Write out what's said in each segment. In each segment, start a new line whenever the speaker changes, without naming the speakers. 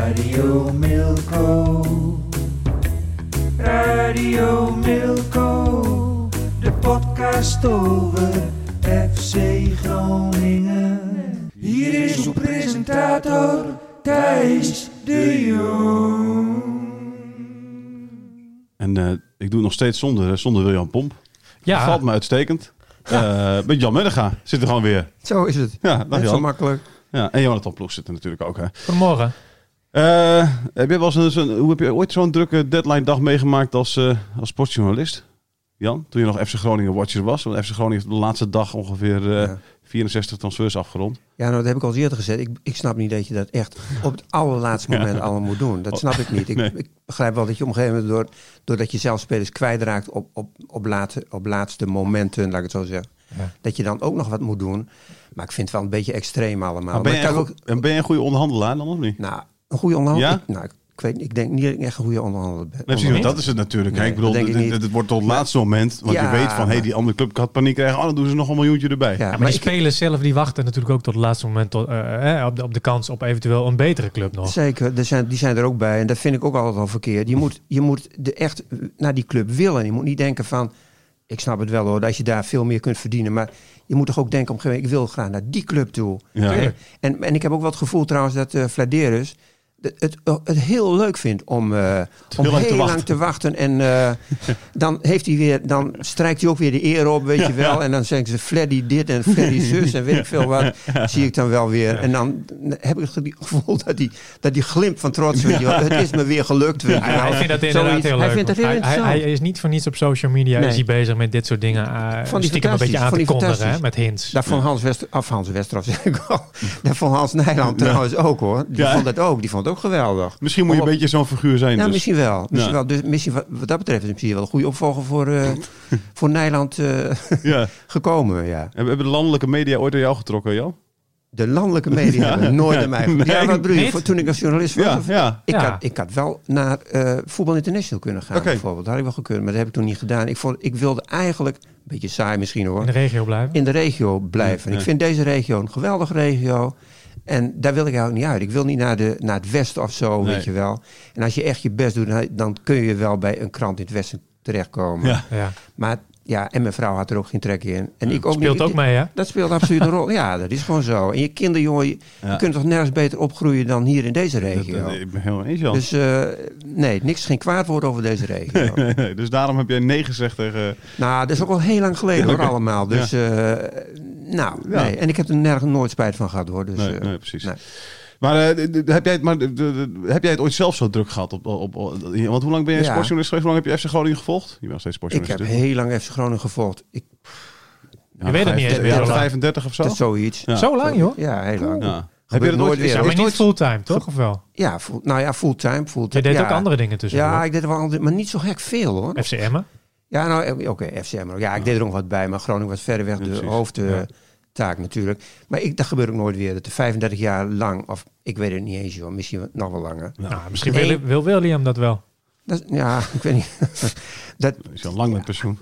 Radio Milko. Radio Milko. De podcast over FC Groningen. Hier is uw presentator Thijs de Jong.
En eh, ik doe het nog steeds zonder, zonder William Pomp.
Ja.
Valt me uitstekend. Eh met Jan Munnega zit er gewoon weer.
Zo is het.
Ja, dag
Net zo
Jan.
makkelijk.
Ja, en Jonathan Ploeg zit er natuurlijk ook. Hè.
Goedemorgen.
Eh, heb je wel eens een, hoe heb je ooit zo'n drukke deadline dag meegemaakt als, eh, als sportjournalist? Jan, toen je nog FC Groningen watcher was. Want FC Groningen heeft de laatste dag ongeveer eh,
Ja.
64 transfers afgerond.
Ja, nou, dat heb ik al eerder gezegd. Ik, ik snap niet dat je dat echt op het allerlaatste moment allemaal moet doen. Dat snap ik niet. Ik,
Nee.
ik begrijp wel dat je op een gegeven moment, door, doordat je zelf spelers kwijtraakt op, op, op, laatste, op laatste momenten, laat ik het zo zeggen,
Ja.
dat je dan ook nog wat moet doen. Maar ik vind het wel een beetje extreem allemaal.
Maar ben,
Maar
je en ben je een goede onderhandelaar dan of niet?
Nou, een goede onderhandelaar.
Ja?
Ik, nou, ik, weet, ik denk niet dat ik echt een goede onderhandelaar ben.
Nee, precies, want dat is het natuurlijk.
Nee,
Kijk, ik bedoel,
dat denk ik
dit-
niet.
dit- het wordt tot het laatste moment. Want
Ja,
je weet van, hé,
maar-
die andere club had paniek krijgen. Oh, dan doen ze nog een miljoentje erbij.
Ja,
Ja, maar,
maar
die
ik-
spelers zelf die wachten natuurlijk ook tot het laatste moment tot, eh, eh, op, de, op de kans op eventueel een betere club nog.
Zeker, er zijn, die zijn er ook bij. En dat vind ik ook altijd al verkeerd. Je moet, je moet de echt naar die club willen. Je moet niet denken van... Ik snap het wel hoor, dat je daar veel meer kunt verdienen. Maar je moet toch ook denken op een gegeven moment... Ik wil graag naar die club toe. En, en ik heb ook wel het gevoel trouwens dat eh Vladeris... Het, het, het heel leuk vindt om, eh, om
heel lang
heel
te
lang
wachten.
te wachten. En eh, dan, heeft hij weer, dan strijkt hij ook weer de eer op, weet je wel. En dan zeggen ze Freddy dit en Freddy zus en weet ik veel wat. Zie ik dan wel weer. En dan heb ik het gevoel dat hij, dat hij glimt van trots. Weet je wel. Het is me weer gelukt. Weet je
Hij,
wel.
hij vindt dat inderdaad
Zoiets.
heel leuk.
Hij vindt dat heel
want hij, hij,
interessant.
hij is niet voor niets op social media
Nee.
is hij bezig met dit soort dingen. eh
Vond die
stiekem een beetje aan te
Vond die
kondigen hè, met hints.
Dat van Hans Wester, af Hans Westerhof zeg ik al. Dat van Hans Nijland trouwens ook hoor. Die
Ja.
vond dat ook. Die vond het ook geweldig.
Misschien moet je een beetje zo'n figuur zijn.
Ja,
dus.
misschien wel. Misschien
Ja.
wel. Dus misschien wat, wat dat betreft is misschien wel een goede opvolger voor, eh, voor Nijland eh,
Ja.
gekomen. Ja.
Hebben hebben de landelijke media ooit aan jou getrokken, Jan?
De landelijke media hebben nooit aan mij
Nee.
Ja, wat bedoel je?
Niet?
Voor, toen ik als journalist was?
Ja,
of-
ja.
Ik,
Ja.
had, ik had wel naar eh Voetbal International kunnen gaan,
Oké.
bijvoorbeeld. Dat had ik wel gekund, maar dat heb ik toen niet gedaan. Ik, vond, ik wilde eigenlijk, een beetje saai misschien hoor,
In de regio blijven.
in de regio blijven.
Ja.
Ik vind deze regio een geweldige regio. En daar wil ik eigenlijk niet uit. Ik wil niet naar, de, naar het westen of zo,
Nee.
weet je wel. En als je echt je best doet, dan- kun je wel bij een krant in het westen terechtkomen.
Ja.
Ja.
Maar ja, en mijn vrouw had er ook geen trek in. En ik ook
Speelt
niet.
ook mee hè?
Dat speelt absoluut een rol. Ja, dat is gewoon zo. En je kinderjongen, je,
Ja.
je kunt toch nergens beter opgroeien dan hier in deze regio.
dat- ik ben helemaal eens, Jan.
Dus eh, nee, niks, geen kwaad woord over deze regio.
Nee, nee, dus daarom heb jij nee gezegd tegen...
Nou, dat is ook al heel lang geleden
Ja,
hoor, allemaal. Dus, eh, nou,
Ja.
nee. En ik heb er nergens nooit spijt van gehad hoor. Dus,
nee,
eh,
nee, precies.
nee.
Maar, eh, d- heb, jij het, maar heb jij het ooit zelf zo druk gehad? Op, op, op- want hoe lang ben je
Ja.
sportjournalist geweest? Hoe lang heb je FC Groningen gevolgd? Je bent nog steeds
ik heb
sportjournalist.
heel lang FC Groningen gevolgd. Ik,
Ja,
Je weet het niet eens
vijf-
meer,
ja,
hoe lang.
35 of zo?
dat is zoiets.
Ja.
Zo lang joh?
Ja, heel lang.
Ja. Heb je dat
nooit weer.
Ja, maar
is
niet
nooit-
fulltime, toch? Of wel?
Ja, full- nou ja, fulltime. fulltime.
Je deed
ja.
ook andere dingen tussen.
Ja, ik deed er wel andere, maar niet zo gek veel hoor.
FC Emmen.
Ja, nou, eh, oké, FCM. Ja, ik deed er nog wat bij, maar Groningen was verreweg
Ja,
de
precies.
hoofdtaak natuurlijk. Maar ik, dat gebeurt ook nooit weer. Dat de 35 jaar lang, of ik weet het niet eens joh, misschien nog wel langer.
Nou, misschien
Nee.
wil, wil William dat wel.
Dat, ja, ik weet niet. dat,
Is al lang met pensioen.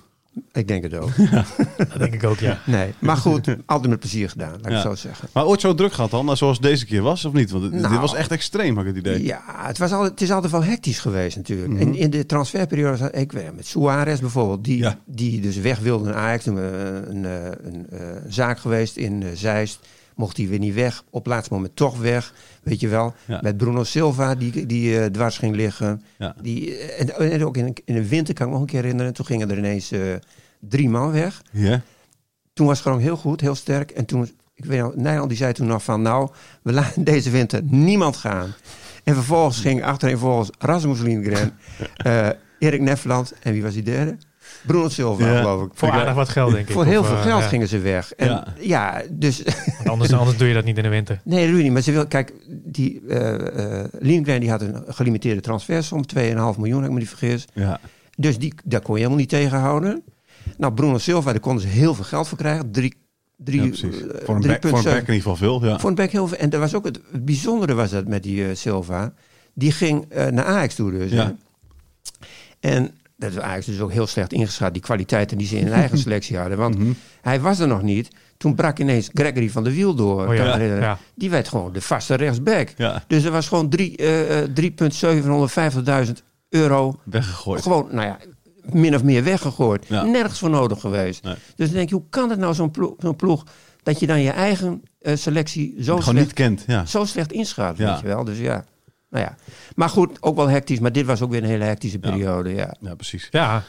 Ik denk het ook.
Dat denk ik ook, ja.
Nee, maar goed, altijd met plezier gedaan, laat ik
Ja.
het zo zeggen.
Maar ooit zo druk gehad dan, zoals deze keer was, of niet? Want dit- dit
Nou.
was echt extreem, had ik het idee.
Ja, het, was altijd, het is altijd wel hectisch geweest natuurlijk.
Mhm.
En in de transferperiode, zat- ik weet met Suarez bijvoorbeeld, die,
Ja.
die dus weg wilde naar Ajax. Toen, eh, een, eh, een, eh, zaak geweest in Zeist. Mocht hij weer niet weg. Op laatste moment toch weg. Weet je wel.
Ja.
Met Bruno Silva, die, die eh, dwars ging liggen.
Ja.
Die, eh, en, en ook in, in de winter kan ik me nog een keer herinneren. Toen gingen er ineens eh, drie man weg.
Ja?
Toen was het gewoon heel goed, heel sterk. En toen, ik weet nog, Nijland die zei toen nog van... nou, we laten deze winter niemand gaan. En vervolgens ging achterin volgens Rasmus Lindgren... Erik Nefland en wie was die derde? Bruno Silva,
Ja.
geloof ik.
Voor aardig wat geld, denk ik.
Voor heel
Of,
veel
eh,
geld
ja.
gingen ze weg. En
Ja.
ja, dus...
Want Anders, anders doe je dat niet in de winter.
nee, dat doe je niet. Maar ze wil, kijk, die eh eh, Lindgren die had een gelimiteerde transfersom. 2,5 miljoen, heb ik me niet vergis.
Ja.
Dus die, daar kon je helemaal niet tegenhouden. Nou, Bruno Silva, daar konden ze heel veel geld voor krijgen. Drie, drie,
ja, precies. Voor een, back, voor een
3,7.
back in ieder geval veel, ja.
Voor een back heel veel. En dat was ook het, het bijzondere was dat met die Silva. Die ging eh, naar Ajax toe dus.
Ja.
En dat was Ajax dus ook heel slecht ingeschat. Die kwaliteiten die ze in hun eigen selectie hadden. Want
Mhm.
hij was er nog niet. Toen brak ineens Gregory van der Wiel door.
Oh ja, ja.
Die werd gewoon de vaste rechtsback.
Ja,
Dus er was gewoon drie, eh, eh, 3,750.000 euro.
weggegooid.
Gewoon, nou ja, min of meer weggegooid.
Ja.
Nergens voor nodig geweest.
Nee.
Dus dan denk je, hoe kan het nou zo'n ploeg, zo'n ploeg dat je dan je eigen eh, selectie zo
Gewoon
slecht,
niet kent, ja.
zo slecht inschat,
Ja.
weet je wel. Dus ja, nou ja. Maar goed, ook wel hectisch. Maar dit was ook weer een hele hectische periode, ja.
Ja, precies.
Ja,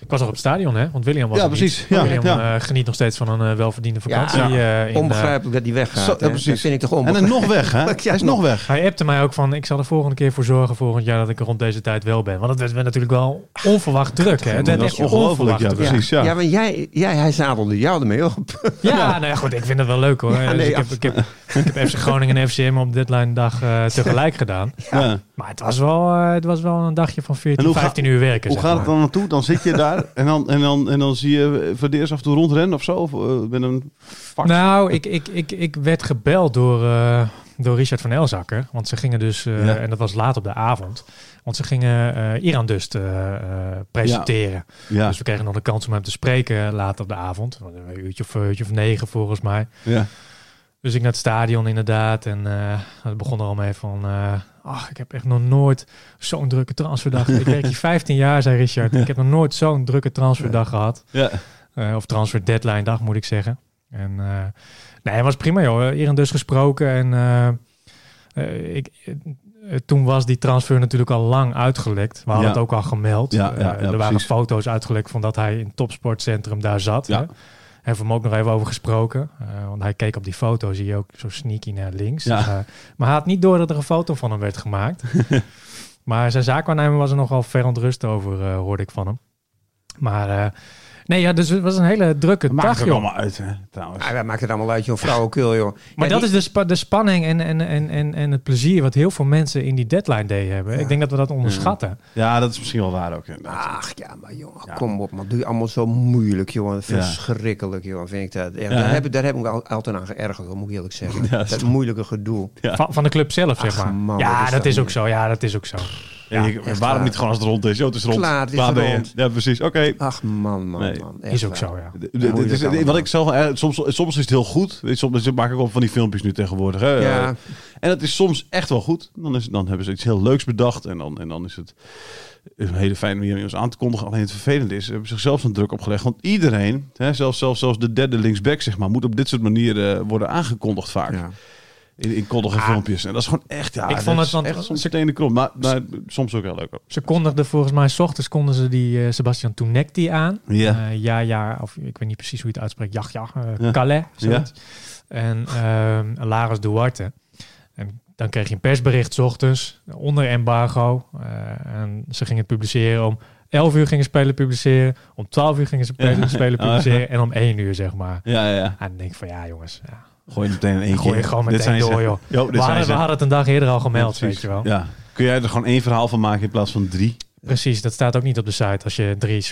ik was nog op het stadion, hè? Want William was
Ja,
niet.
precies. Ja,
William
ja.
eh, geniet nog steeds van een eh, welverdiende vakantie.
Ja.
eh, in,
Onbegrijpelijk dat hij weggaat.
Zo, precies.
Dat vind ik toch
En dan
onbegrijpelijk.
nog weg, hè?
Ja,
Hij is nog weg.
Hij appte mij ook van, ik zal er volgende keer voor zorgen volgend jaar dat ik er rond deze tijd wel ben. Want het werd, natuurlijk wel onverwacht druk. Hè? Het werd echt
ongelooflijk,
onverwacht
ja,
druk.
precies. Ja.
Ja, maar jij, jij, hij zadelde jou ermee op.
Ja, nou ja, goed, ik vind het wel leuk hoor.
Ja,
Dus
nee,
ik, heb, ik, heb, ik heb FC Groningen en FCM op deadline dag tegelijk gedaan.
Ja.
Maar het was, wel, het was wel een dagje van 14,
En hoe ga-
15 uur werken.
Hoe gaat het dan naartoe? Dan zit je daar en dan, en dan, en dan zie je eerst af en toe rondrennen of zo? Of eh, met een fax?
Nou, ik, ik, ik, ik werd gebeld door, eh, door Richard van Elzakker. Want ze gingen dus, eh,
Ja.
en dat was laat op de avond, want ze gingen eh Iran dus eh, eh, presenteren.
ja,
Dus we kregen nog de kans om hem te spreken later op de avond. Een uurtje of, een uurtje of negen volgens mij.
ja.
Dus ik naar het stadion inderdaad. En eh het begon er al mee van... ach, ik heb echt nog nooit zo'n drukke transferdag. ik werk hier 15 jaar, zei Richard. Ik heb nog nooit zo'n drukke transferdag gehad.
ja.
Eh, of transfer deadline dag, moet ik zeggen. En eh, nee, het was prima joh. Iedereen dus gesproken. En eh, ik, toen was die transfer natuurlijk al lang uitgelekt. We hadden
Ja.
het ook al gemeld.
Ja,
er waren
precies.
foto's uitgelekt van dat hij in het topsportcentrum daar zat.
Ja.
Hè? Hebben we hem ook nog even over gesproken. Eh, want hij keek op die foto, zie je ook zo sneaky naar links.
Ja.
Dus, eh, maar hij had niet door dat er een foto van hem werd gemaakt. maar zijn zaakwaarnemer was er nogal verontrust over, eh, hoorde ik van hem. Maar nee, ja, dus het was een hele drukke
Maakt
dag,
het
joh.
allemaal uit, hè, trouwens.
Ah, wij maken het allemaal uit, joh. Flauwekul, joh.
Maar
Ja,
dat
die-
is de, spa- de spanning en, en, en, en, en het plezier wat heel veel mensen in die deadline day hebben. Ik denk dat we dat onderschatten.
Ja, dat is misschien wel waar ook. inderdaad.
Ach ja, maar
Ja.
kom op man. Doe je allemaal zo moeilijk, jongen. Verschrikkelijk, jongen, vind ik dat.
Ja,
daar, heb ik, daar heb ik al- altijd aan geërgerd, hoor, moet ik eerlijk zeggen.
Ja,
dat moeilijke gedoe.
Ja.
Van, van de club zelf, zeg
Ach,
maar.
man,
ja,
is
dat is ook zo. Ja, dat is ook zo.
Ja, je- waarom
waar.
niet gewoon als het rond is? Jo, het is rond.
Klaar, het is
Klaar
rond.
Ja, precies. Oké.
Ach man, man,
Nee.
man. Echt
Is ook
waar.
zo, ja.
De- de- is-. Wat ik zelf, eh, soms, soms is het heel goed. Weet je, Soms ik maak ik ook van die filmpjes nu tegenwoordig. Hè?
Ja.
En het is soms echt wel goed. Dan, is, dan hebben ze iets heel leuks bedacht. En dan, en dan is het een hele fijne manier om ons aan te kondigen. Alleen het vervelende is, ze hebben zichzelf een druk opgelegd. Want iedereen, hè, zelfs, zelfs, zelfs de derde linksback, zeg maar, moet op dit soort manieren eh, worden aangekondigd vaak.
Ja.
In, in koddige
Ah.
filmpjes. En dat is gewoon echt, ja,
Ik vond het, want
echt soms meteen de krom. Maar, maar soms ook heel leuk. Ook.
Ze kondigden volgens mij, s ochtends konden ze die eh, Sebastian Toenekti aan.
Ja.
Eh, ja, ja, of ik weet niet precies hoe je het uitspreekt. Ja, ja, eh,
Ja.
Calais, zoiets. En ehm Laris Duarte. En dan kreeg je een persbericht 's ochtends, onder embargo. En ze gingen het publiceren om 11 uur gingen spelen publiceren. Om 12 uur gingen ze spelen,
Ja.
publiceren. En om 1 uur, zeg maar.
Ja, ja, ja.
En dan denk ik van, ja jongens. Ja.
Gooi het meteen in één
Gooi
keer.
je gewoon
Dit
meteen
zijn ze.
door, joh.
Jo, dit
We
zijn
hadden,
ze.
we hadden het een dag eerder al gemeld, weet je wel.
Ja. Kun jij er gewoon één verhaal van maken in plaats van drie?
Precies, dat staat ook niet op de site als je drie,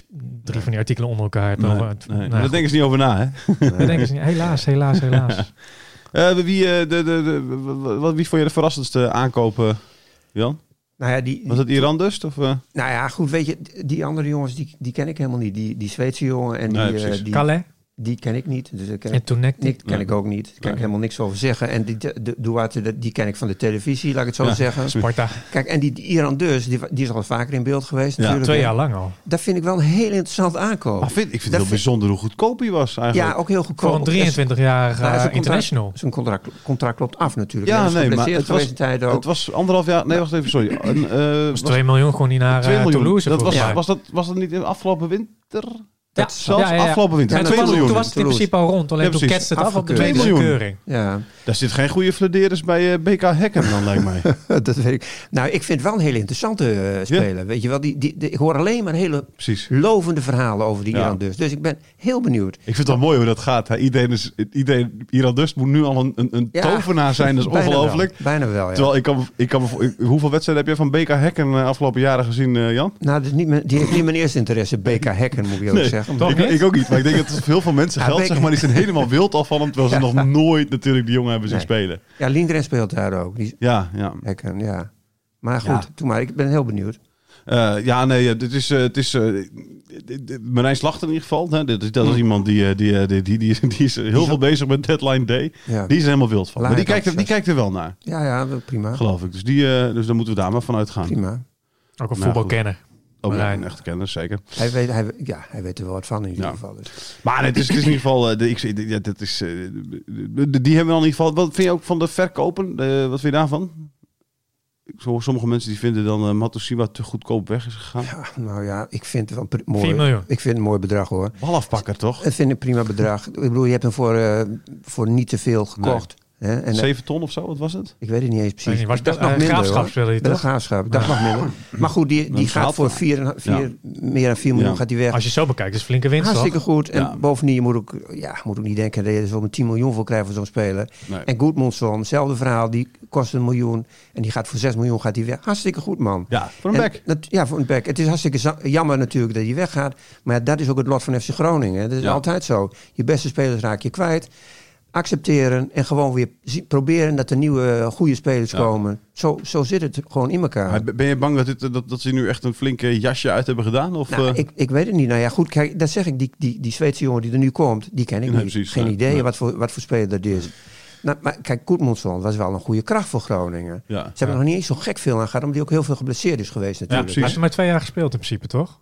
drie van die artikelen onder elkaar hebt.
Nee,
over het-
nee.
nou,
Daar
goed.
denken ze niet over na, hè?
Daar denken ze niet. Helaas, helaas, helaas.
Eh, wie, eh, de, de, de, wat, wie vond je de verrassendste aankopen, Jan?
Nou ja, die,
Was het Iran dus? Of, eh?
nou ja, goed, weet je, die andere jongens, die, die ken ik helemaal niet. Die, die Zweedse jongen en die,
Nee,
eh,
precies.
die,
Calais
die ken ik niet. Dus ik ken,
en.
Nick ken
Nee.
ik ook niet. Daar kan
Nee.
ik helemaal niks over zeggen. En die, de, Duarte, die ken ik van de televisie, laat ik het zo
Ja.
zeggen.
Sparta.
Kijk, en die, die Iran dus, die, die is al vaker in beeld geweest
Ja,
natuurlijk.
Twee jaar lang al.
Dat vind ik wel een heel interessant aankoop.
Maar vind, ik vind het heel
vind-
bijzonder hoe goedkoop hij was eigenlijk.
Ja, ook heel goedkoop.
Voor een 23-jarige
Nou,
international.
Zijn contract, contract loopt af natuurlijk.
Ja, nee, maar het was, het was anderhalf jaar... Nee, wacht even, sorry. Een, eh,
Dat was 2 miljoen gewoon niet naar eh,
miljoen.
Toulouse.
Dat was, was, dat, was dat niet in de afgelopen winter?
Ja,
Zelfs
ja, ja, ja.
afgelopen winter.
Ja,
En
twee
toen, was,
miljoen.
toen was het in principe al rond. Alleen
Ja,
toen ketste het af op de
Afgekeurd.
tweede
Twee miljoen.
keuring.
Ja,
Daar zit geen goede fladeerders bij eh, BK Hekken dan, lijkt mij.
dat weet ik. Nou, ik vind het wel een hele interessante eh, speler. Weet je wel, die, die, die- ik hoor alleen maar hele
Precies.
lovende verhalen over die
Ja.
Iran dus. Dus ik ben heel benieuwd.
Ik vind het wel mooi hoe dat gaat. Iedereen, is, iedereen, Iran Dust moet nu al een, een, een
Ja.
tovenaar zijn. Dat is ongelooflijk.
Bijna wel, ja.
Terwijl ik kan, ik kan me voor- ik- hoeveel wedstrijden heb jij van BK Hekken eh, afgelopen jaren gezien, Jan?
Nou, dat is niet mijn, die heeft niet mijn eerste interesse. BK Hacken, moet ik ook
Nee,
zeggen.
Ik,
niet?
ik ook niet. Maar ik denk dat het veel mensen geldt,
BK
zeg maar. Die zijn helemaal wild al van hem. Terwijl ze
Ja.
nog nooit natuurlijk die jongen hebben zien
Nee.
spelen.
Ja, Lindgren speelt daar ook. Die
Ja, ja.
Ja. Maar goed,
Ja.
doe maar. Ik ben heel benieuwd.
Eh, ja, nee, eh, dit is, eh, het is uh, Marijn Slachter in ieder geval. Hè, dit, is- dat is iemand die, die, die, die, die, die is heel veel bezig met Deadline Day.
Ja,
Die is er helemaal wild van. Maar die kijkt, er, die kijkt er wel naar,
ja, ja prima.
geloof ik. Dus, die, dus daar moeten we daar maar van uitgaan.
Prima.
Ook een
Nou,
voetbalkenner.
Ook
Marijn.
een echte kennis, zeker.
Hij weet, hij, ja, hij weet er wel wat van in ieder
Ja.
geval. Dus.
Maar het, is, het is in ieder geval... eh, de, ik, ja, dat is, eh, de- de- die hebben we al in ieder geval... Wat vind je ook van de verkopen? Eh, wat vind je daarvan? Ik hoor sommige mensen die vinden dan uh, Matusiwa te goedkoop weg is gegaan.
Ja, nou ja, ik vind het wel mooi.
4 miljoen.
Ik vind het een mooi bedrag hoor.
Balafpakker toch?
Ik vind het een prima bedrag. Ik bedoel, je hebt hem voor, eh, voor niet te veel gekocht. Hè? En, eh,
7 ton of zo, wat was het?
ik weet het niet eens precies.
was bij-
nog minder,
Graafschap toch?
graafschap. Ik dacht nog minder. Maar goed, die, die gaat voor. 4, vier, meer dan 4 miljoen
Ja.
gaat die weg.
Als je het zo bekijkt, is het flinke winst
Hartstikke
toch?
goed. En
Ja.
bovendien, je moet ook, ja, moet ook niet denken dat je er zo'n 10 miljoen voor krijgt voor zo'n speler.
Nee.
En Goedmondson, hetzelfde verhaal. Die kost een miljoen. En die gaat voor 6 miljoen gaat die weg. Hartstikke goed, man.
Ja, voor een
En
back.
ja, voor een back. Het is hartstikke jammer natuurlijk dat hij weggaat. Maar ja, dat is ook het lot van FC Groningen. hè. Dat is
Ja.
altijd zo. Je beste spelers raak je kwijt. Accepteren en gewoon weer proberen dat er nieuwe eh, goede spelers
Ja.
komen. Zo, zo zit het gewoon in elkaar.
Maar Ben je bang dat, dit, dat, dat ze nu echt een flinke jasje uit hebben gedaan? Of,
Nou,
eh,
ik, ik weet het niet. Nou ja, goed, kijk, dat zeg ik. Die, die, die Zweedse jongen die er nu komt, die ken ik
Nee,
niet.
precies,
Geen
nee,
idee
nee.
wat, voor, wat voor speler dat is. Nou, maar kijk, Koetmondsson was wel een goede kracht voor Groningen.
ja.
Ze hebben nog niet eens zo gek veel aan gehad, omdat hij ook heel veel geblesseerd is geweest
Ja,
natuurlijk.
hij heeft er maar twee jaar gespeeld in principe, toch?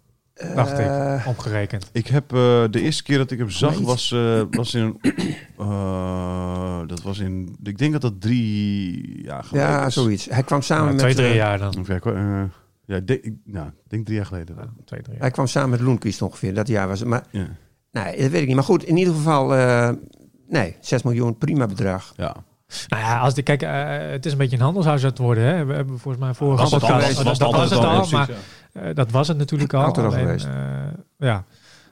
Dacht
Eh,
ik, omgerekend.
Ik heb eh, de eerste keer dat ik hem zag was, eh, was in. eh, dat was in. Ik denk dat dat drie jaar geleden
ja,
is.
zoiets. Hij kwam samen
Ja,
met...
twee, drie
eh,
jaar dan.
Eh, ja, ik denk, ik- nou, ik denk drie jaar geleden.
Ja, twee, drie jaar.
Hij kwam samen met Loenquist ongeveer, dat jaar was het. Maar
Ja.
nee, dat weet ik niet. Maar goed, in ieder geval, eh, nee, 6 miljoen, prima bedrag.
ja.
Nou ja, als die, kijk, eh, het is een beetje een handelshuis aan het worden. Hè? We hebben volgens mij vorige dat,
was
het
al,
maar
ja.
eh, dat was het natuurlijk al.
Altijd al
Alleen,
geweest.
eh, ja,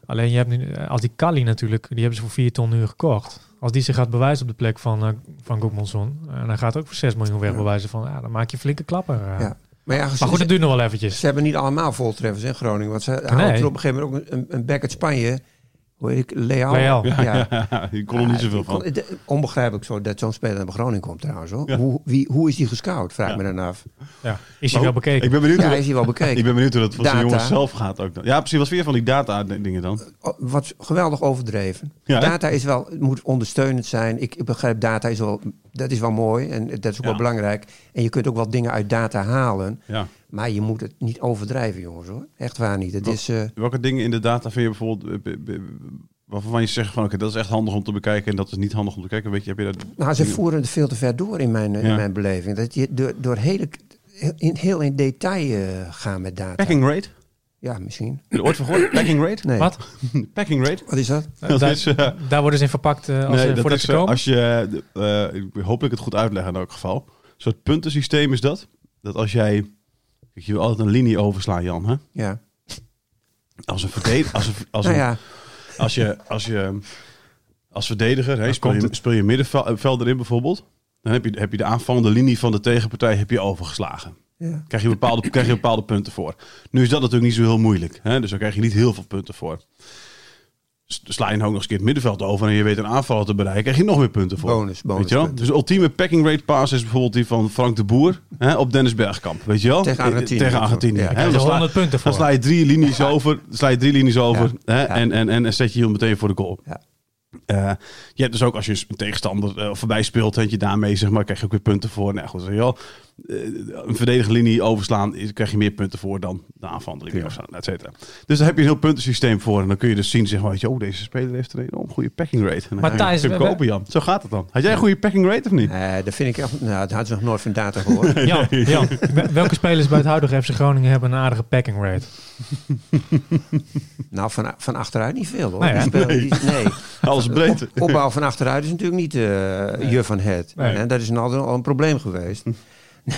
alleen je hebt nu, eh, als die Kali natuurlijk, die hebben ze voor 4 ton nu gekocht. Als die zich gaat bewijzen op de plek van, uh, van Goedmanson, en dan gaat ook voor 6 miljoen weg bewijzen van, ja, dan maak je flinke klapper. eh.
Ja. Maar ja, ze,
Maar goed, het duurt nog wel eventjes.
ze hebben niet allemaal voltreffers in Groningen. Want ze
Nee.
er op een gegeven moment ook een, een back uit Spanje. Hoe heet ik? Leal.
Leal.
Ja,
Ja.
kon er niet zoveel
die kon-
van.
de- onbegrijpelijk zo dat zo'n speler naar Groningen komt trouwens. Hoor.
Ja.
Hoe, wie, hoe is die gescout? Vraag
Ja.
me dan af.
Ja. Is hij wel bekeken?
Ik ben benieuwd
Ja,
hoe
hij is hier wel bekeken.
ik ben benieuwd hoe dat voor zijn
Data.
jongens zelf gaat ook. Dan. Ja, precies. Wat vind je van die data-dingen dan?
Oh, Wat geweldig overdreven. Data is wel, het moet ondersteunend zijn. Ik, ik begrijp data is wel, dat is wel mooi en dat is ook
Ja.
wel belangrijk. En je kunt ook wel dingen uit data halen.
Ja.
Maar je moet het niet overdrijven, jongens hoor. Echt waar niet. Het
Wat-
is, eh,
Welke dingen in de data vind je bijvoorbeeld... eh, Waarvan je zegt van oké, dat is echt handig om te bekijken en dat is niet handig om te kijken. Weet je, heb je dat...
nou, ze voeren het veel te ver door in mijn, eh,
Ja.
in mijn beleving. Dat je door, door hele, in, heel in detail gaan met data.
Packing rate?
Ja, misschien.
Heb je ooit van gehoord? Packing rate?
Nee.
Wat?
Packing rate?
Wat is dat?
Dat
daar,
is,
daar worden ze in verpakt uh, als,
nee, dat
voordat
is
ze komen?
als je, eh, ik hoop ik het goed uitleg in elk geval. Een soort puntensysteem is dat. Dat als jij, je wil altijd een linie overslaan, Jan, hè?
Ja.
Als een verdediger, als, een, als,
nou ja,
als je, als je, als verdediger, hè, speel, je, speel je middenveld erin bijvoorbeeld, dan heb je, heb je de aanvallende linie van de tegenpartij heb je overgeslagen.
ja.
Krijg je bepaalde, krijg je bepaalde punten voor. Nu is dat natuurlijk niet zo heel moeilijk, hè? dus daar krijg je niet heel veel punten voor. Sla je nou ook nog eens een keer het middenveld over en je weet een aanvaller te bereiken, krijg je nog meer punten voor.
Bonus, bonus
Weet je wel? Dus de ultieme packing rate pass is bijvoorbeeld die van Frank de Boer hè, op Dennis Bergkamp. Weet je wel?
Tegen Argentinië.
Tegen Argentinië.
Ja,
hè? Dan sla-
100 punten voor.
dan sla je drie linies over, dan sla je drie linies over hè?
Ja.
En, en, en, en zet je je meteen voor de goal.
Ja.
Eh, je hebt dus ook als je een tegenstander eh, voorbij speelt, dat je daarmee zeg maar, krijg je ook weer punten voor. Nou goed, weet je wel, eh, een verdedigende overslaan, is- krijg je meer punten voor dan de et cetera. Dus daar heb je een heel puntensysteem voor. En dan kun je dus zien, zeg maar, je, oh, deze speler heeft een enorm goede packing rate. En dan
Maar Thijs, we-
kopen, Jan. Zo gaat het dan. Had jij een goede packing rate of niet?
Eh, dat vind ik echt... Nou, dat had ze nog nooit van data gehoord.
Jan, Jan, wel- welke spelers bij het huidige FC Groningen hebben een aardige packing rate?
nou, van, van achteruit niet veel hoor.
Nee,
die spelen, die, nee.
Alles breedte.
Op- opbouw van achteruit is natuurlijk niet eh je van het.
Nee.
En dat is een, altijd al een probleem geweest.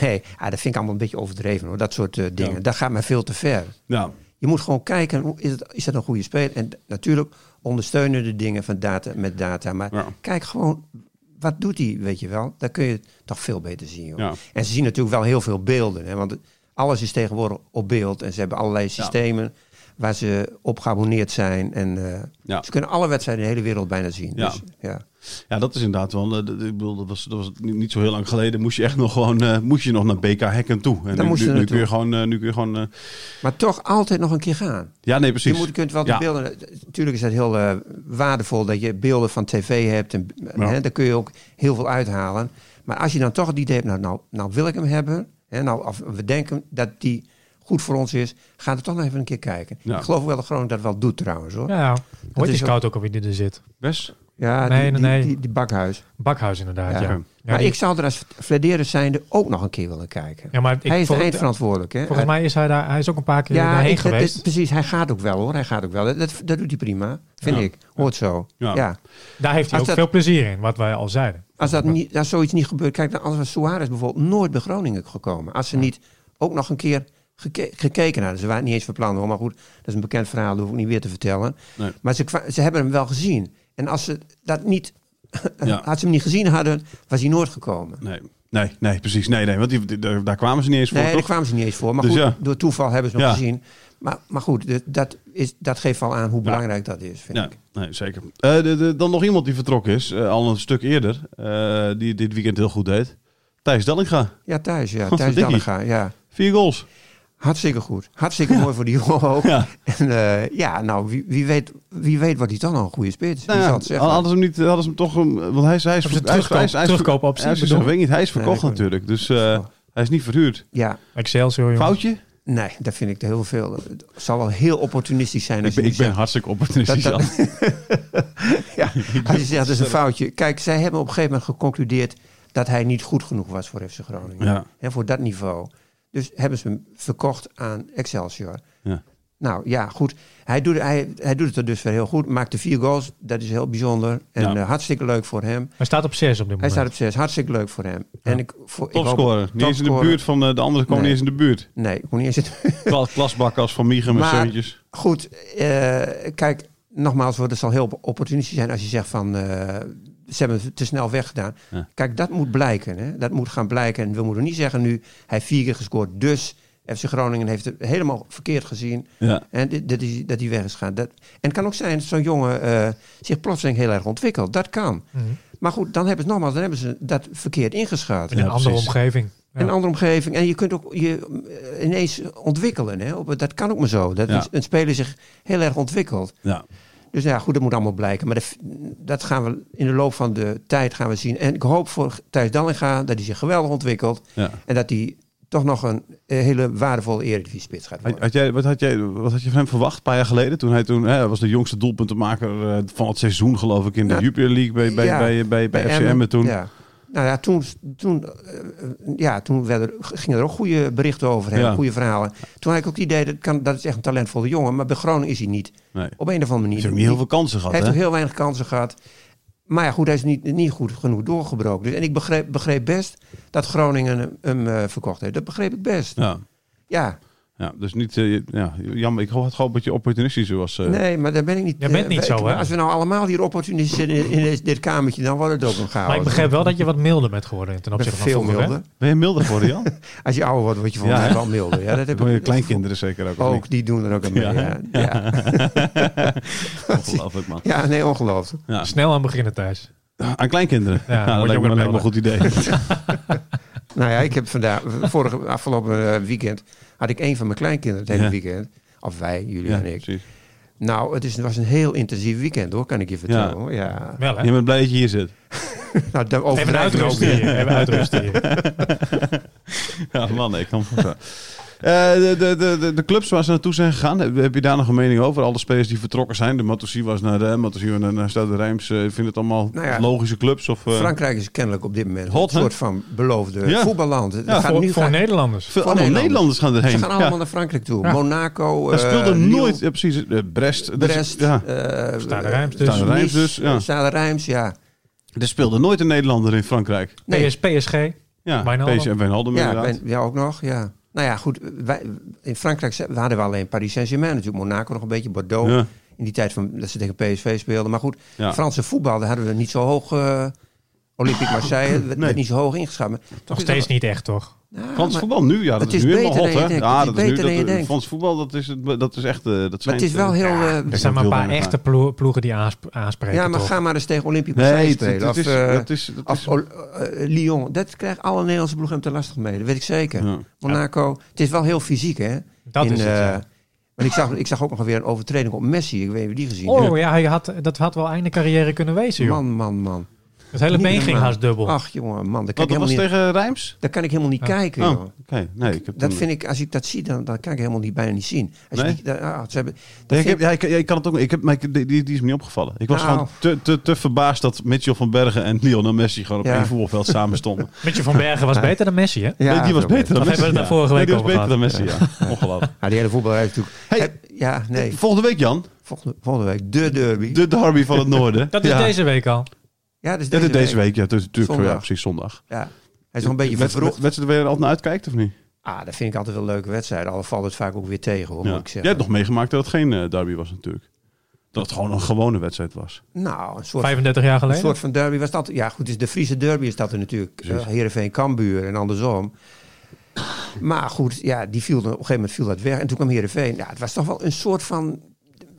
Nee, ah, dat vind ik allemaal een beetje overdreven hoor. Dat soort eh, dingen.
Ja.
Dat gaat mij veel te ver.
Ja,
Je moet gewoon kijken, is, het, is dat een goede speler? En natuurlijk ondersteunen de dingen van data met data. Maar
Ja.
kijk gewoon, wat doet hij, weet je wel? Daar kun je toch veel beter zien. Joh.
Ja.
En ze zien natuurlijk wel heel veel beelden. Hè? Want alles is tegenwoordig op beeld. En ze hebben allerlei systemen waar ze op geabonneerd zijn. En eh,
Ja.
ze kunnen alle wedstrijden in de hele wereld bijna zien.
Ja.
Dus, ja.
ja, dat is inderdaad wel. eh, Ik bedoel, dat was, dat was niet zo heel lang geleden. Moest je echt nog gewoon, eh, moest je nog naar BK Hekken toe. En
Daar
nu, nu, nu kun je gewoon, nu kun je gewoon.
Maar toch altijd nog een keer gaan.
ja, nee, precies.
Je moet, kunt wel de beelden. Natuurlijk is dat heel waardevol dat je beelden van tv hebt. En, hè, daar kun je ook heel veel uithalen. Maar als je dan toch het idee hebt, nou, nou, nou wil ik hem hebben. Hè, nou, of we denken dat die goed voor ons is. Ga er toch nog even een keer kijken.
Ja.
Ik geloof wel dat Groningen dat wel doet trouwens hoor. Ja,
Ja, die
is ook-
scout ook alweer die er zit?
Best.
die,
Nee, nee,
die,
nee.
Die, die bakhuis.
Bakhuis inderdaad,
Ja.
ja. Ja,
maar
die-
ik zou er als Flederer zijnde ook nog een keer willen kijken.
ja, maar ik,
hij is de
vol-
eindverantwoordelijk. Hè?
Volgens mij is hij daar, hij is ook een paar keer
ja,
daarheen
ik-
geweest.
precies. Hij gaat ook wel hoor. Hij gaat ook wel. Dat, dat, dat doet hij prima. Vind
Ja.
ik. Hoort zo.
Ja.
ja.
daar heeft hij
als
ook
dat-
veel plezier in, wat wij al zeiden.
Als, dat niet, als zoiets niet gebeurt, kijk, dan was Suarez bijvoorbeeld nooit bij Groningen gekomen. Als ze niet ook nog een keer geke- gekeken hadden. Ze waren niet eens van plan hoor, maar goed, dat is een bekend verhaal, dat hoef ik niet weer te vertellen.
Nee.
Maar ze, ze hebben hem wel gezien. En als ze dat niet,
Ja.
als ze hem niet gezien hadden, was hij nooit gekomen.
Nee, nee, nee, precies. Nee, nee, want die, daar, daar kwamen ze niet eens voor.
Nee, daar kwamen ze niet eens voor. Maar
Dus
goed,
ja.
door toeval hebben ze hem
Ja.
gezien. Maar, maar goed, dat- dat, is, dat geeft al aan hoe belangrijk dat is, vind
Ja,
ik.
nee, zeker. Eh, de, de- dan nog iemand die vertrokken is, eh, al een stuk eerder, eh, die dit weekend heel goed deed. Thijs Dallinga.
Ja, thuis, ja.
Wat dikkie.
Dallinga, ja.
Vier goals.
Hartstikke goed. Hartstikke mooi voor die jongen ook.
Ja.
En eh, ja, nou, wie, wie, weet, wie weet wordt hij dan al een goede spits.
Nou ja, hadden ze hem niet, hadden ze hem toch, een- want hij is, hij is, hij is, hij is, hij is,
terugkoopoptie
hij is,
bedoel?
ik weet niet, hij is verkocht
Nee, ik weet
natuurlijk, dus eh, hij is niet verhuurd.
Ja,
Excelsior, jongens.
Foutje?
nee, dat vind ik te heel veel. Het zal wel heel opportunistisch zijn
Ik
als
ben,
je
ik ben hartstikke opportunistisch.
Dat- ja, als je zegt dat is een foutje. Kijk, zij hebben op een gegeven moment geconcludeerd dat hij niet goed genoeg was voor FC Groningen.
Ja.
Hè, voor dat niveau. Dus hebben ze hem verkocht aan Excelsior.
Ja.
Nou ja, goed. Hij doet, hij, hij doet het er dus weer heel goed. Maakte vier goals. Dat is heel bijzonder. En
Ja.
eh, hartstikke leuk voor hem.
Hij staat op 6 op dit
Hij
moment.
staat op zes. Hartstikke leuk voor hem. En ik, voor, ik hoop-
Topscorer. Niet eens in de buurt van eh, de andere komen
Nee.
niet eens in de buurt.
Nee, ik moet niet eens in
Kla- Klasbak als Van Mieghem en
Maar-. Goed, eh, kijk, nogmaals, het zal heel opportunistisch zijn als je zegt van eh, ze hebben het te snel weggedaan.
Ja.
Kijk, dat moet blijken. Hè? Dat moet gaan blijken. En we moeten niet zeggen nu, hij heeft vier keer gescoord, dus FC Groningen heeft het helemaal verkeerd gezien.
Ja.
En dit- dat hij dat hij weg is gegaan. Dat, en het kan ook zijn dat zo'n jongen eh, zich plotseling heel erg ontwikkelt. Dat kan.
Mhm.
Maar goed, dan hebben ze nogmaals, dan hebben ze dat verkeerd ingeschat.
In een
Ja,
andere
precies.
omgeving. Ja.
Een andere omgeving. En je kunt ook je eh, ineens ontwikkelen. Hè? Dat kan ook maar zo. Dat een speler zich heel erg ontwikkelt.
Ja.
Dus ja, goed, dat moet allemaal blijken. Maar dat, dat gaan we in de loop van de tijd gaan we zien. En ik hoop voor Thijs Dallinga dat hij zich geweldig ontwikkelt.
Ja.
En dat hij toch nog een eh, hele waardevolle Eredivisie-spits gaat worden.
had jij, wat, had jij, wat had je van hem verwacht een paar jaar geleden? Toen hij toen, hè, was de jongste doelpuntenmaker eh, van het seizoen, geloof ik, in de
Ja.
Jupiler League bij, bij,
Ja.
bij, bij, bij, FCM. Toen.
Ja. Nou ja, toen, toen, eh, ja, toen werden, gingen er ook goede berichten over hem,
Ja.
goede verhalen. Toen had ik ook het idee, dat, kan, dat is echt een talentvolle jongen. Maar bij Groningen is hij niet.
Nee.
Op een of andere
Hij
manier.
heeft ook niet heel veel kansen gehad.
Hij heeft ook heel weinig kansen gehad. Maar ja, goed, hij is niet, niet goed genoeg doorgebroken. Dus, en ik begreep, begreep best dat Groningen hem, hem, eh, verkocht heeft. Dat begreep ik best.
Ja.
Ja,
Ja, dus niet, eh, ja, jammer. Ik had gewoon een beetje opportunistisch was. eh,
Nee, maar daar ben ik niet.
Jij bent
eh,
niet zo, hè?
Als we nou allemaal hier opportunisten zitten in, in dit, dit kamertje, dan wordt het ook een chaos.
Maar ik begrijp wel dat je wat milder bent geworden ten opzichte van
veel
vroeger. hè?
milder.
Ben je milder geworden, Jan?
Als je ouder wordt, word je van
Ja,
mij wel milder. Ja, dat heb
je
ik-
kleinkinderen zeker ook.
Ook,
niet?
die doen er ook aan mee.
Ja.
Ja, ja.
Ongelooflijk, man.
ja nee, ongelooflijk.
Ja.
Snel aan beginnen thuis.
Aan kleinkinderen?
Ja,
dat
je
lijkt me,
ook
lijkt me een
wat
goed idee.
Nou ja, ik heb vandaag, vorige, afgelopen weekend, had ik een van mijn kleinkinderen het hele
Ja.
weekend. Of wij, jullie
Ja,
en ik.
precies.
Nou, het, is, het was een heel intensief weekend hoor, kan ik je vertellen. hoor. Ja.
Wel, hè?
Je bent blij dat je hier zit.
Nou, daar
Even uitrusten hier. Even uitrusten hier.
Ja, man, ik kan me Eh, de, de, de, de, de clubs waar ze naartoe zijn gegaan, heb, heb je daar nog een mening over? Alle spelers die vertrokken zijn. De Matossi was naar de Matossi naar, naar Stade Rijms. Uh, vind het allemaal
Nou ja,
logische clubs? Of, eh,
Frankrijk is kennelijk op dit moment
Hot,
een
hè?
soort van beloofde
Ja.
voetballand.
Ja,
gaat
Voor,
nu
voor
gaan-
Nederlanders.
voor
allemaal Nederlanders
Nederlanders.
gaan erheen.
Ze gaan allemaal
ja.
naar Frankrijk toe.
Ja.
Monaco, eh,
speelde
Lille,
nooit, ja, precies, eh, Brest. Dus,
Brest,
ja.
eh,
Stade Rijms dus.
Stade
Nice,
dus, ja.
Stade Rijms, ja.
Er speelde nooit een Nederlander in Frankrijk.
Nee.
PS, PSG.
Ja,
Wijnaldum.
PSG en Wijnaldum
Ja,
inderdaad.
ben- ja, ook nog, ja. Nou ja, goed. Wij, in Frankrijk we hadden we alleen Paris Saint-Germain natuurlijk. Monaco nog een beetje, Bordeaux.
Ja,
In die tijd van, dat ze tegen PSV speelden. Maar goed,
ja.
Franse voetbal, daar hadden we niet zo hoog... eh Olympique Marseille, werd,
Nee.
werd niet zo hoog ingeschat. Maar toch
steeds
dat-
niet echt, toch?
Frans
maar-
voetbal nu, ja, dat is,
is
nu helemaal hot, hè? Ja,
Het
dat
is
nu
beter dan je
dat,
denkt.
Frans voetbal, dat is, het- dat is echt, eh, dat
Maar het is wel
eh,
heel... eh,
Er zijn maar een paar echte ploe- ploegen die aansp- aanspreken,
ja, maar
toch?
ga maar eens tegen Olympique Marseille
Nee,
spelen. of,
is,
eh,
dat is, dat
eh, Lyon. Dat krijgen alle Nederlandse ploegen hem te lastig mee. Dat weet ik zeker.
ja.
Monaco. Het is wel heel fysiek, hè?
Dat
In,
is het,
eh,
ja.
Maar ik zag, ik zag ook nog weer een overtreding op Messi. Ik weet niet of je die gezien
Oh ja, hij had, dat had wel einde carrière kunnen wezen, joh.
Man, man, man.
Het hele
Niet
been ging haast dubbel.
Ach, jongen, man. Daar kan,
Wat,
ik
dat was
niet,
tegen Rijms?
daar kan ik helemaal niet
Ja.
kijken,
Oh,
joh.
oké. Nee, ik heb
Dat vind ik, als ik dat zie, dan, dan kan ik helemaal niet, bijna niet zien. Als je
Nee?
dat- ah, ze hebben, dat
Ja, ik,
vind
heb, ja, ik, ja, ik kan het ook. Ik heb, maar ik, die, die die is me niet opgevallen. Ik was
Nou.
gewoon te, te, te verbaasd dat Mitchell van Bergen en Lionel Messi gewoon op
Ja.
één voetbalveld samen stonden.
Mitje van Bergen was
Ja.
beter dan Messi, hè?
Ja,
nee, die was beter dan Messi.
hebben we het vorige
Nee,
week
die was
over
beter dan Messi, ja. Ongelooflijk.
Ja, die hele voetbal heeft natuurlijk... Ja, nee.
Volgende week, Jan.
Volgende, volgende week, de derby.
De derby van het noorden.
Dat is deze week al.
Ja, dat is
Ja,
deze,
dit deze
week.
week. Ja, het is natuurlijk
Zondag.
ja, precies zondag.
Ja. Hij is nog een beetje vervroegd.
Wedstrijd waar je er altijd naar uitkijkt, of niet?
Ah, dat vind ik altijd wel leuke wedstrijden. Al valt het vaak ook weer tegen, hoor,
Ja.
moet ik
Jij
zeggen.
hebt nog meegemaakt dat het geen eh, derby was natuurlijk. Dat het gewoon een gewone wedstrijd was.
Nou, een soort,
35 jaar
een
geleden.
soort van derby was dat. Ja, goed, dus de Friese derby is dat er natuurlijk. Uh, Heerenveen Kambuur en andersom. Maar goed, ja, die viel op een gegeven moment viel dat weg. En toen kwam Heerenveen. Ja, het was toch wel een soort van...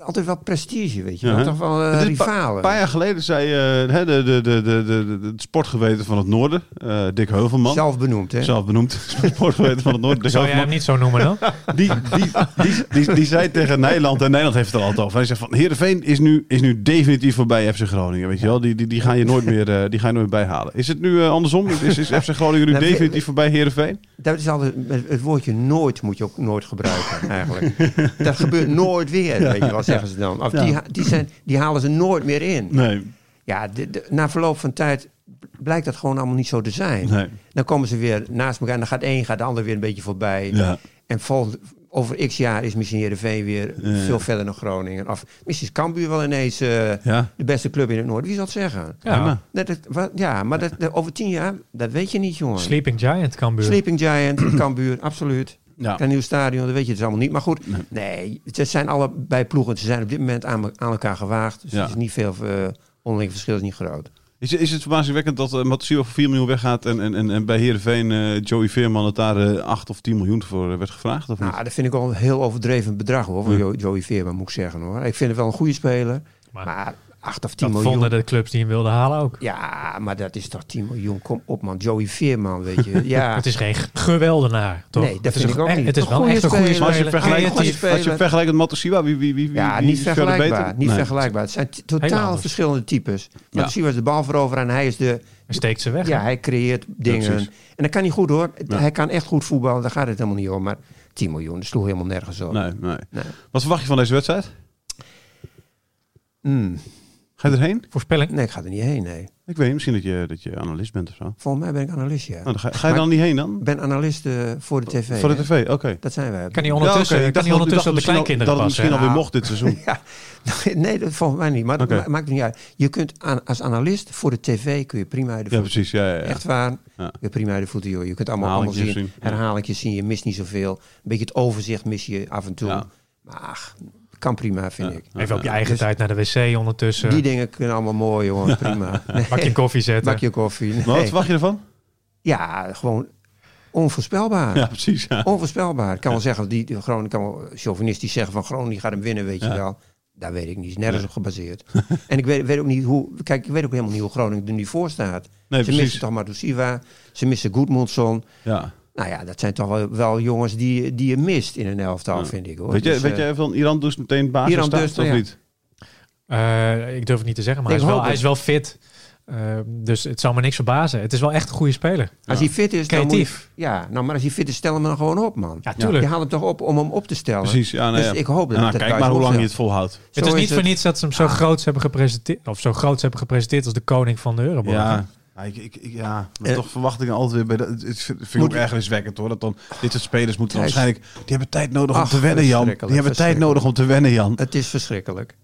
Altijd wel prestige, weet je
Ja?
Toch wel eh,
een pa-
rivalen.
Een paar jaar geleden zei eh, hè, de, de, de, de, de, het sportgeweten van het noorden, eh, Dick Heuvelman.
Zelf benoemd, hè?
Zelf benoemd, sportgeweten van het noorden. Dick
Zou jij hem niet zo noemen dan?
Die, die, die, die, die zei tegen Nederland, en Nederland heeft het er altijd over. Hij zegt van, Heerenveen is nu, is nu definitief voorbij FC Groningen, weet je wel. Die, die, die ga je nooit meer, eh, die ga je nooit meer bijhalen. Is het nu andersom? Is, is FC Groningen nu definitief voorbij Heerenveen?
Dat is altijd, het- het woordje nooit moet je ook nooit gebruiken, eigenlijk. dat gebeurt nooit weer, weet je wel, zeggen ze dan. Of
Ja.
die, die, zijn, die halen ze nooit meer in.
Nee,
Ja, de, de- na verloop van tijd blijkt dat gewoon allemaal niet zo te zijn.
nee.
Dan komen ze weer naast elkaar en dan gaat één, gaat de ander weer een beetje voorbij.
Ja.
En volgend, over x jaar is misschien Heerenveen weer
Ja.
veel verder dan Groningen. Of misschien is Cambuur wel ineens eh,
Ja.
de beste club in het noorden. Wie zal het zeggen?
Ja.
Dat, dat- wat- ja, maar dat, dat- over tien jaar, dat weet je niet, jongen.
Sleeping Giant Cambuur.
Sleeping Giant, Cambuur, absoluut.
Ja.
Een nieuw stadion, dat weet je dus allemaal niet. Maar goed,
Nee.
nee, het zijn allebei ploegen. Ze zijn op dit moment aan, aan elkaar gewaagd. Dus
Ja.
er is niet veel, uh, onderling verschil is niet groot.
Is, is het verbazingwekkend dat uh, Matosiwa voor 4 miljoen weggaat en, en, en, en bij Heerenveen eh Joey Veerman het daar eh 8 of 10 miljoen voor eh, werd gevraagd? Of niet?
Nou, dat vind ik wel een heel overdreven bedrag hoor, van
Ja.
Joey Veerman moet ik zeggen hoor. Ik vind het wel een goede speler,
Maar
maar 8 of 10
dat
miljoen.
vonden de clubs die hem wilden halen ook.
Ja, maar dat is toch 10 miljoen. Kom op man, Joey Veerman, weet je. Ja,
Het is geen geweldenaar, toch?
Nee, dat
Het is
vind
een-
ik ook
echt-
niet.
Het is
Een
wel echt een goede
speler.
als je
speler.
vergelijkt, als je, vergelijkt met Matosiwa, wie, wie, wie, wie,
ja
wie
niet
is
vergelijkbaar.
beter?
Niet
Nee.
vergelijkbaar. Het zijn totaal verschillende types.
Ja.
was de bal veroveren en hij is de...
Hij steekt ze weg.
Ja, hij creëert dingen.
precies.
en dat kan niet goed hoor.
Ja.
Hij kan echt goed voetballen, daar gaat het helemaal niet om. Maar 10 miljoen, dat sloeg helemaal nergens op.
Nee, nee.
Nee.
Wat verwacht je van deze wedstrijd? Ga je erheen?
Voorspelling?
Nee, ik ga er niet heen, nee.
Ik weet niet, misschien dat je, dat je analist bent of zo. Nou,
Volgens mij ben ik analist, ja.
dan ga, ga je
Maar-
dan niet heen dan?
Ik ben analist eh, voor de tv.
Voor de tv, oké.
Dat zijn wij.
Kan hij ondertussen,
Ja,
kan
dacht
ondertussen op de
al-
kleinkinderen
Dat het
passen?
misschien alweer
Ja.
mocht dit seizoen.
Ja, nee, dat volgens mij niet. Maar dat maakt het niet uit. Je kunt aan, als analist voor de tv kun je prima uit de
Ja,
voeten.
precies. Ja, ja, ja.
Echt waar.
Ja.
Je prima uit de voeten, joh. Je kunt allemaal, allemaal zien.
Zien, ja.
Herhalingjes zien. Je mist niet zoveel. Een beetje het overzicht mis je af en toe.
Ja.
Maar ach, kan prima, vind
Ja.
ik.
Even op je eigen
Dus-
tijd naar de wc ondertussen.
Die dingen kunnen allemaal mooi, jongen. Prima. Nee,
Bakje koffie zetten.
bakje koffie. Nee.
Maar wat verwacht je ervan?
Ja, gewoon onvoorspelbaar.
Ja, precies. Ja.
Onvoorspelbaar. Ik kan wel zeggen, die, die Groningen kan wel chauvinistisch zeggen van Groningen gaat hem winnen, weet je wel. Daar weet ik niet. Is nergens op gebaseerd. en ik weet, weet ook niet hoe. Kijk, ik weet ook helemaal niet hoe Groningen er nu voor staat.
Nee,
ze
precies.
missen toch ze missen Goedmundsson.
Ja.
Nou ja, dat zijn toch wel, wel jongens die, die je mist in een elftal,
Ja.
vind ik hoor.
Weet, je,
Dus,
weet
eh,
jij van Iran dus meteen basis
Iran
staat,
dus,
of
ja.
niet?
Eh, ik durf het niet te zeggen, maar
Ik
hij is, wel, hij is wel fit. Eh, dus het zal me niks verbazen. Het is wel echt een goede speler.
Als hij fit is, dan moet
Creatief.
je, Ja, nou, maar als hij fit is, stel hem dan gewoon op, man.
Ja, tuurlijk.
Je haalt hem toch op om hem op te stellen.
Precies. Ja, nee,
Dus
ja.
ik hoop dat
Nou,
dat
kijk maar hoe lang je
opstelt.
het volhoudt.
Het
Zo
is niet
is
voor
het.
niets dat ze hem zo
Ah.
groots hebben gepresenteerd. Of zo groots hebben gepresenteerd als de koning van de Euroborg.
Ja. Ja, ik, ik, ik- ja, maar
Eh,
toch verwacht ik dan altijd weer bij de, het, vind ik ook ergerniswekkend hoor. Dat dan dit soort spelers moeten waarschijnlijk. Die hebben tijd nodig om te wennen, Jan. Die hebben tijd nodig om te wennen, Jan.
Het is verschrikkelijk.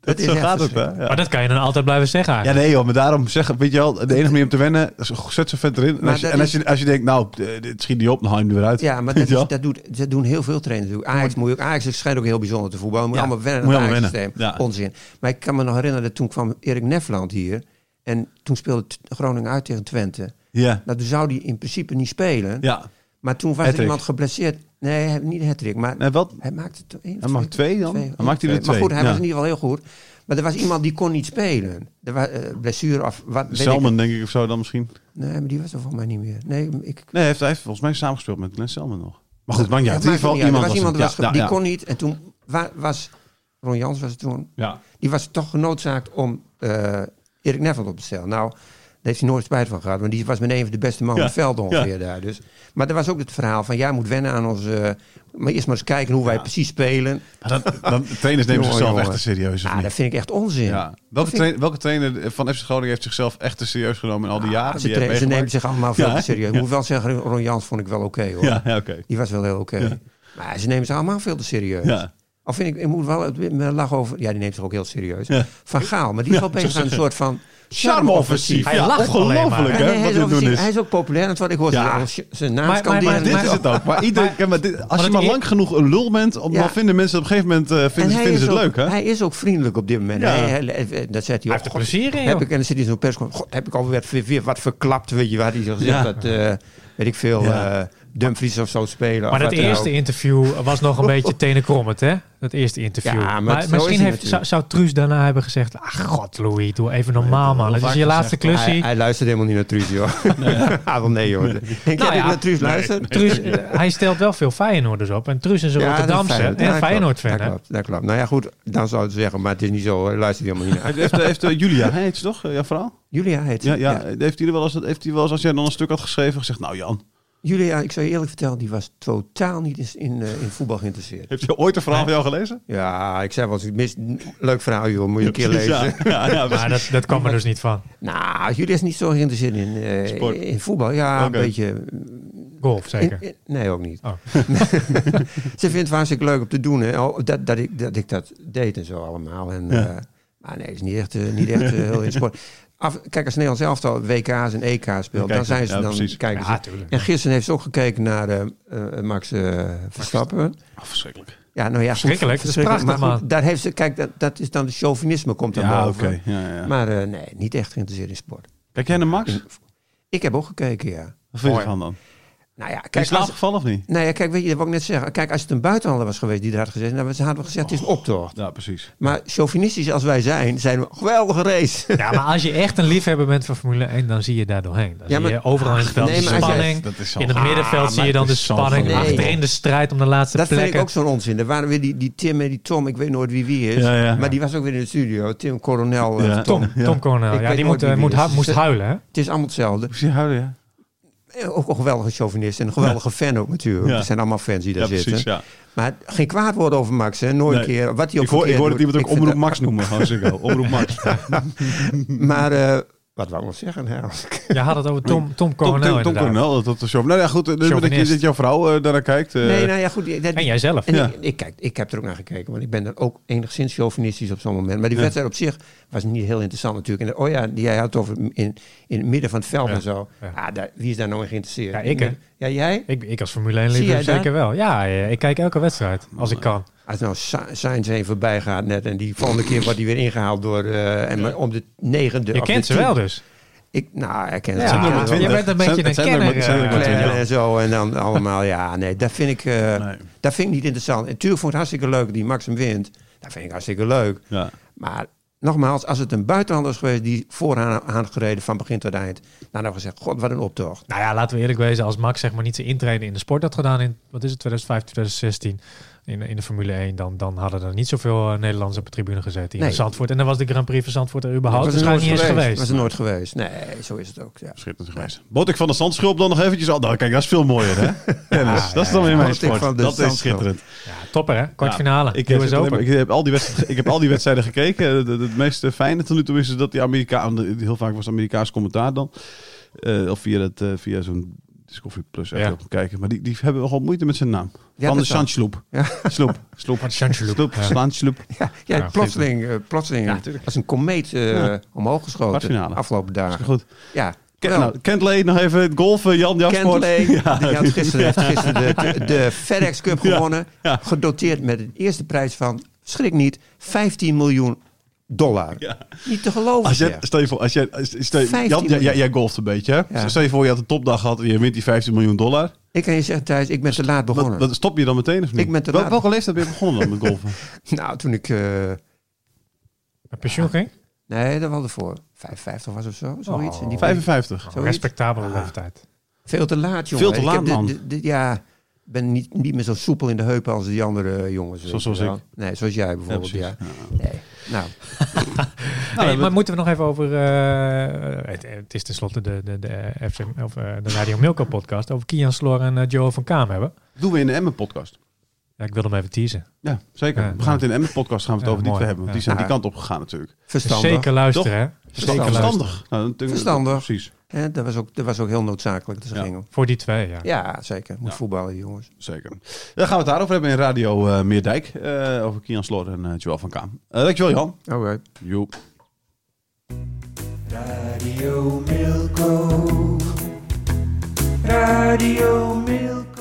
Dat,
is
zo
echt
gaat het, hè? Ja.
Maar dat kan je dan altijd blijven zeggen
Ja,
eigenlijk.
nee joh, maar daarom zeg weet je wel, de enige manier om te wennen, zet ze vet erin. En als je,
dat
en als je, als je denkt, nou, dit schiet niet op, dan haal je hem er weer uit.
Ja, maar dat, is, dat, doet, dat doen heel veel trainers. natuurlijk. Ajax, moet je ook, Ajax schijnt ook heel bijzonder te voetballen. Moet je
Ja,
allemaal wennen aan het Ajax-systeem.
Ja.
Onzin. Maar ik kan me nog herinneren dat toen kwam Erik Nefland hier. En toen speelde Groningen uit tegen Twente.
Ja,
Nou, toen zou hij in principe niet spelen.
ja.
Maar toen was er iemand geblesseerd. Nee, niet Hattrick. Maar
Nee, wat?
hij maakte één.
Hij maakt twee dan?
Twee,
Dan maakt hij er
Maar
twee,
goed, hij
ja.
was in ieder geval heel goed. Maar er was iemand die kon niet spelen. Er was eh, blessure of wat.
Selman, denk ik, of zo dan misschien.
Nee, maar die was er volgens mij niet meer. Nee, ik,
Nee, hij heeft, hij heeft volgens mij samengespeeld met Glenn Selman nog. Maar goed, uit.
Ja,
In ieder geval, iemand
er was iemand was,
Ja,
die
ja,
kon niet. En toen wa- was Ron Jans was het toen.
Ja.
Die was toch genoodzaakt om eh Erik Neville op te stellen. Nou, daar heeft hij nooit spijt van gehad. Want die was met een van de beste mannen
Ja,
op het veld ongeveer daar. Dus. Maar er was ook het verhaal van... jij moet wennen aan onze... maar eerst maar eens kijken hoe wij
Ja.
precies spelen.
Dan, dan, trainers nemen
Jongen,
zichzelf
jongen.
echt te serieus,
Ah, dat vind ik echt onzin.
Ja. Welke,
ik-
welke trainer van FC Groningen heeft zichzelf echt te serieus genomen in al die jaren?
Ah, ze,
die hebt
tra- ze nemen zich allemaal veel
Ja,
te serieus. Ik
Ja.
moet wel zeggen, Ron Jans vond ik wel oké hoor.
Ja, ja oké.
Die was wel heel oké.
Ja.
Maar ze nemen zich allemaal veel te serieus.
Ja.
Of vind ik, ik moet wel het me lachen over. Ja, die neemt zich ook heel serieus.
Ja.
Van Gaal, maar die is wel bezig aan een soort van charme-offensief.
Hij
Ja,
lacht alleen maar,
ongelooflijk
hè?
hij,
wat
is hij is ook populair. En wat ik hoor
Ja.
zijn naam
Maar- maar- maar-
Dit
maar-
is het ook. Maar iedereen, kijk, maar dit- als je
het
maar lang genoeg een lul bent, dan
Ja.
vinden mensen op een gegeven moment eh,
En
vinden, vinden ze het
ook-
leuk, hè?
Hij is ook vriendelijk op dit moment.
Ja.
Hij, hij- hij- dat zegt hij
heeft er plezier in,
Heb ik, en dan zit hij in zo'n persconferentie. God, heb ik alweer weer, wat verklapt, weet je waar hij gezegd
Ja.
dat, eh, weet ik veel,
Ja.
Dumfries of zo spelen.
Maar dat eerste
ook.
interview was nog een beetje tenenkrommend, hè? Dat eerste interview.
Ja, maar
maar
zo is
misschien heeft, zou, zou Truus daarna hebben gezegd... Ach, god, Louis, doe even normaal, man. Het is je laatste
gezegd,
klusje.
Hij, hij luistert helemaal niet naar Truus, joh. Ah, wel nee, joh. Denk jij
Nou
dat
ja,
naar Truus luistert?
Truus, eh, hij stelt wel veel Feyenoorders op. En Truus is een
Ja,
Rotterdamse
Feyenoord. Ja,
en
klopt.
Feyenoord-fan,
Dat klopt, dat klopt. Nou ja, goed, dan zou het zeggen, maar het is niet zo. Hij luistert helemaal niet naar.
Heeft, heeft eh, Julia, hè, heet ze toch? Jouw vrouw?
Julia heet ze.
Ja, ja. Heeft, hij wel eens, heeft hij wel eens, als jij dan een stuk had geschreven, gezegd, nou Jan,
Julia, ik zou je eerlijk vertellen, die was totaal niet in, in, eh, in voetbal geïnteresseerd.
heeft hij ooit een verhaal van jou gelezen?
Ja, ik zei wel eens, ik mis, leuk verhaal joh, moet je een keer lezen.
Ja, ja, ja,
Maar dat, dat kwam er dus niet van.
Nou, Julia is niet zo geïnteresseerd in, eh,
Sport.
in voetbal. Ja, een beetje.
Golf, zeker.
in- in- nee, ook niet.
Oh.
Ze vindt het hartstikke leuk om te doen. Hè. Oh, dat, dat, ik, dat ik dat deed en zo allemaal. En,
Ja.
eh, maar nee, het is niet echt, eh, niet echt eh, heel in sport. Af, kijk, als Nederlands elftal WK's en EK's speelt,
Dan
dan zijn ze
ja,
dan
precies.
kijken ze.
Ja, tuurlijk.
En gisteren heeft ze ook gekeken naar eh, eh, Max eh, Verstappen.
Oh, verschrikkelijk.
Ja, nou ja, goed,
Verschrikkelijk, dat is prachtig,
maar goed, daar heeft ze, kijk, dat, dat is dan de chauvinisme komt dan
Ja,
boven.
oké. Ja, ja.
Maar eh, nee, niet echt geïnteresseerd in sport.
Kijk jij naar Max?
Ik heb ook gekeken, ja.
Wat vind je ervan dan?
Nou ja,
Kijk, slaap gevallen of niet?
nou ja, kijk, weet je, dat wil ik net zeggen. Kijk, als het een buitenlander was geweest die daar had gezeten, dan hadden we gezegd, het is een optocht.
Ja, precies.
Maar chauvinistisch als wij zijn, zijn we geweldige race.
Ja, maar als je echt een liefhebber bent van Formule 1, dan zie je daar doorheen. Dan
Ja,
zie
maar-
je overal in het veld
nee,
de
jij-
spanning.
Dat is zo
In het middenveld zie
maar
je dan de spanning.
Nee.
Achterin de strijd om de laatste
Dat vind
plekken.
ik ook zo'n onzin. Er waren weer die, die Tim en die Tom, ik weet nooit wie wie is.
Ja, ja.
Maar die was ook weer in de studio. Tim Coronel. eh,
Ja.
Tom.
Tom,
Ja.
Tom Coronel.
Ik
Ja,
weet
die moet, eh, moest huilen, hè?
Het is allemaal hetzelfde.
Zie je houden, ja?
Eh, ook een geweldige chauvinist en een geweldige fan ook natuurlijk.
Ja.
Er zijn allemaal fans die daar
Ja,
zitten.
precies, ja.
Maar geen kwaad woord over Max, hè? Nooit
Nee.
een keer. Wat hij ook
Ik hoor, ik
verkeerd
hoor dat
doet.
iemand ook Omroep Max noemen. Omroep Max.
Maar eh, wat wou ik nog zeggen? Hè?
Je had het over Tom, Tom
Tom,
Coronel
Tom. Coronel, dat, dat is zo. Nou ja, goed, dus dat, je, dat jouw vrouw eh, daarnaar kijkt. eh,
nee, nou ja, goed. dat-
En jijzelf.
En
Ja.
ik, ik, kijk, ik heb er ook naar gekeken, want ik ben er ook enigszins chauvinistisch op zo'n moment. Maar die
Ja.
wedstrijd op zich was niet heel interessant natuurlijk. En, oh ja, die- jij had het over in, in het midden van het veld
Ja.
en zo.
Ja.
Ah, daar, wie is daar nou in geïnteresseerd?
Ja, ik, hè.
Ja, jij?
Ik, ik als Formule 1
Zie
liefhebber
jij dat?
zeker wel. Ja, ja, ik kijk elke wedstrijd als ik kan.
Als nou Sa- Sainz heen voorbij gaat net en die volgende keer wordt hij weer ingehaald door... eh, en om de negende...
Je kent ze wel dus.
Ik, nou, ik ken
Ja,
ze
zijn
wel.
maar
je bent een beetje
Zijn-
een
er
kenner.
er
eh,
en zo en dan allemaal, ja, nee, dat vind ik, eh,
Nee.
dat vind ik niet interessant. En natuurlijk vond ik het hartstikke leuk die Max hem wint. Dat vind ik hartstikke leuk.
Ja.
Maar nogmaals, als het een buitenlander is geweest die vooraan aan gereden van begin tot eind, dan hadden we gezegd, god, wat een optocht.
Nou ja, laten we eerlijk wezen. Als Max zeg maar niet zijn intreden in de sport had gedaan in, wat is het, 2005, 2016, in, in de Formule 1, dan, dan hadden er niet zoveel eh, Nederlanders op de tribune hier
Nee.
in Zandvoort. En dan was de Grand Prix van Zandvoort er überhaupt
was er
waarschijnlijk niet eens geweest.
Was er nooit geweest. Nee, zo is het ook. Ja.
Schitterend geweest. Botik van de Zandschulp dan nog eventjes. Oh, nou, kijk, dat is veel mooier, hè? Tennis. dat is dan weer mijn sport.
van de
Dat is schitterend.
Ja, topper hè? Kwartfinale.
Ik heb,
Open.
ik, heb al die wedstrijden, ik heb al die wedstrijden gekeken. Het, meest fijne tot nu toe is dat die Amerikaan... Heel vaak was het Amerikaans commentaar dan. Eh, of via, het, eh, via zo'n Discovery Plus
Ja.
ja. kijken. Maar die, die hebben wel gewoon moeite met zijn naam.
Ja,
van de. Sandsloep.
Ja.
Sloep. Sloep.
Van Sandsloep.
Sloep.
Ja.
Sandsloep.
Ja, ja,
Ja,
plotseling, eh, plotseling
Ja,
als een komeet eh,
Ja.
omhoog geschoten afgelopen dagen.
Goed.
Ja,
Ken, nou, Kentley, nog even het golfen. Jan Jasport.
Kentley,
Ja.
die had gisteren, heeft gisteren de, de FedEx Cup
Ja,
gewonnen.
ja.
Gedoteerd met een eerste prijs van, schrik niet, 15 miljoen dollar.
Ja.
Niet te geloven.
Als jij, stel je voor, als jij, stel, je-
15
Jan, jij, golft een beetje, hè?
Ja.
Stel je voor, je had een topdag gehad en je wint die 15 miljoen dollar.
Ik kan je zeggen, Thijs, ik ben te laat begonnen.
Wat, wat, stop je dan meteen of niet?
Ik ben te
Wel-
laat.
welke leeftijd ben je begonnen dan met golfen?
Nou, toen ik... eh,
Met pensioen ging?
nee, dat was ervoor. 55 was of zo, zoiets.
Oh.
In die
55.
Zoiets.
Respectabele leeftijd.
Veel te laat, jongen.
Veel te laat,
de-
man.
de- de- ja, ik ben niet, niet meer zo soepel in de heupen als die andere eh, jongens.
Zoals- zoals ik.
Nee, zoals jij bijvoorbeeld, ja.
precies.
Nee. Nou,
Hey, maar moeten we nog even over... eh, het, het is tenslotte de, de, de, FC, of, eh, de Radio Milko podcast over Kian Sloor en Joe van Kaam hebben.
Doen we in de Emmen podcast.
Ja, ik wil hem even teasen.
Ja, zeker.
Ja,
we gaan het in de Emmen podcast gaan we het
Ja,
over die twee hebben. Want die zijn die kant op gegaan natuurlijk.
verstandig.
Zeker luisteren, hè? Zeker luisteren.
Verstandig. Nou,
Verstandig.
Precies,
Hè, dat, was ook, dat was ook heel noodzakelijk dat ze
Ja.
gingen.
Voor die twee, ja.
Ja, zeker. Moet
Ja.
voetballen, jongens.
zeker. Dan gaan we het daarover hebben in Radio eh, Meerdijk. eh, over Kian Sloor en eh, Joël van Kaam. Eh, dankjewel Jan.
Oké.
Joep.
Radio Milko. Radio Milko.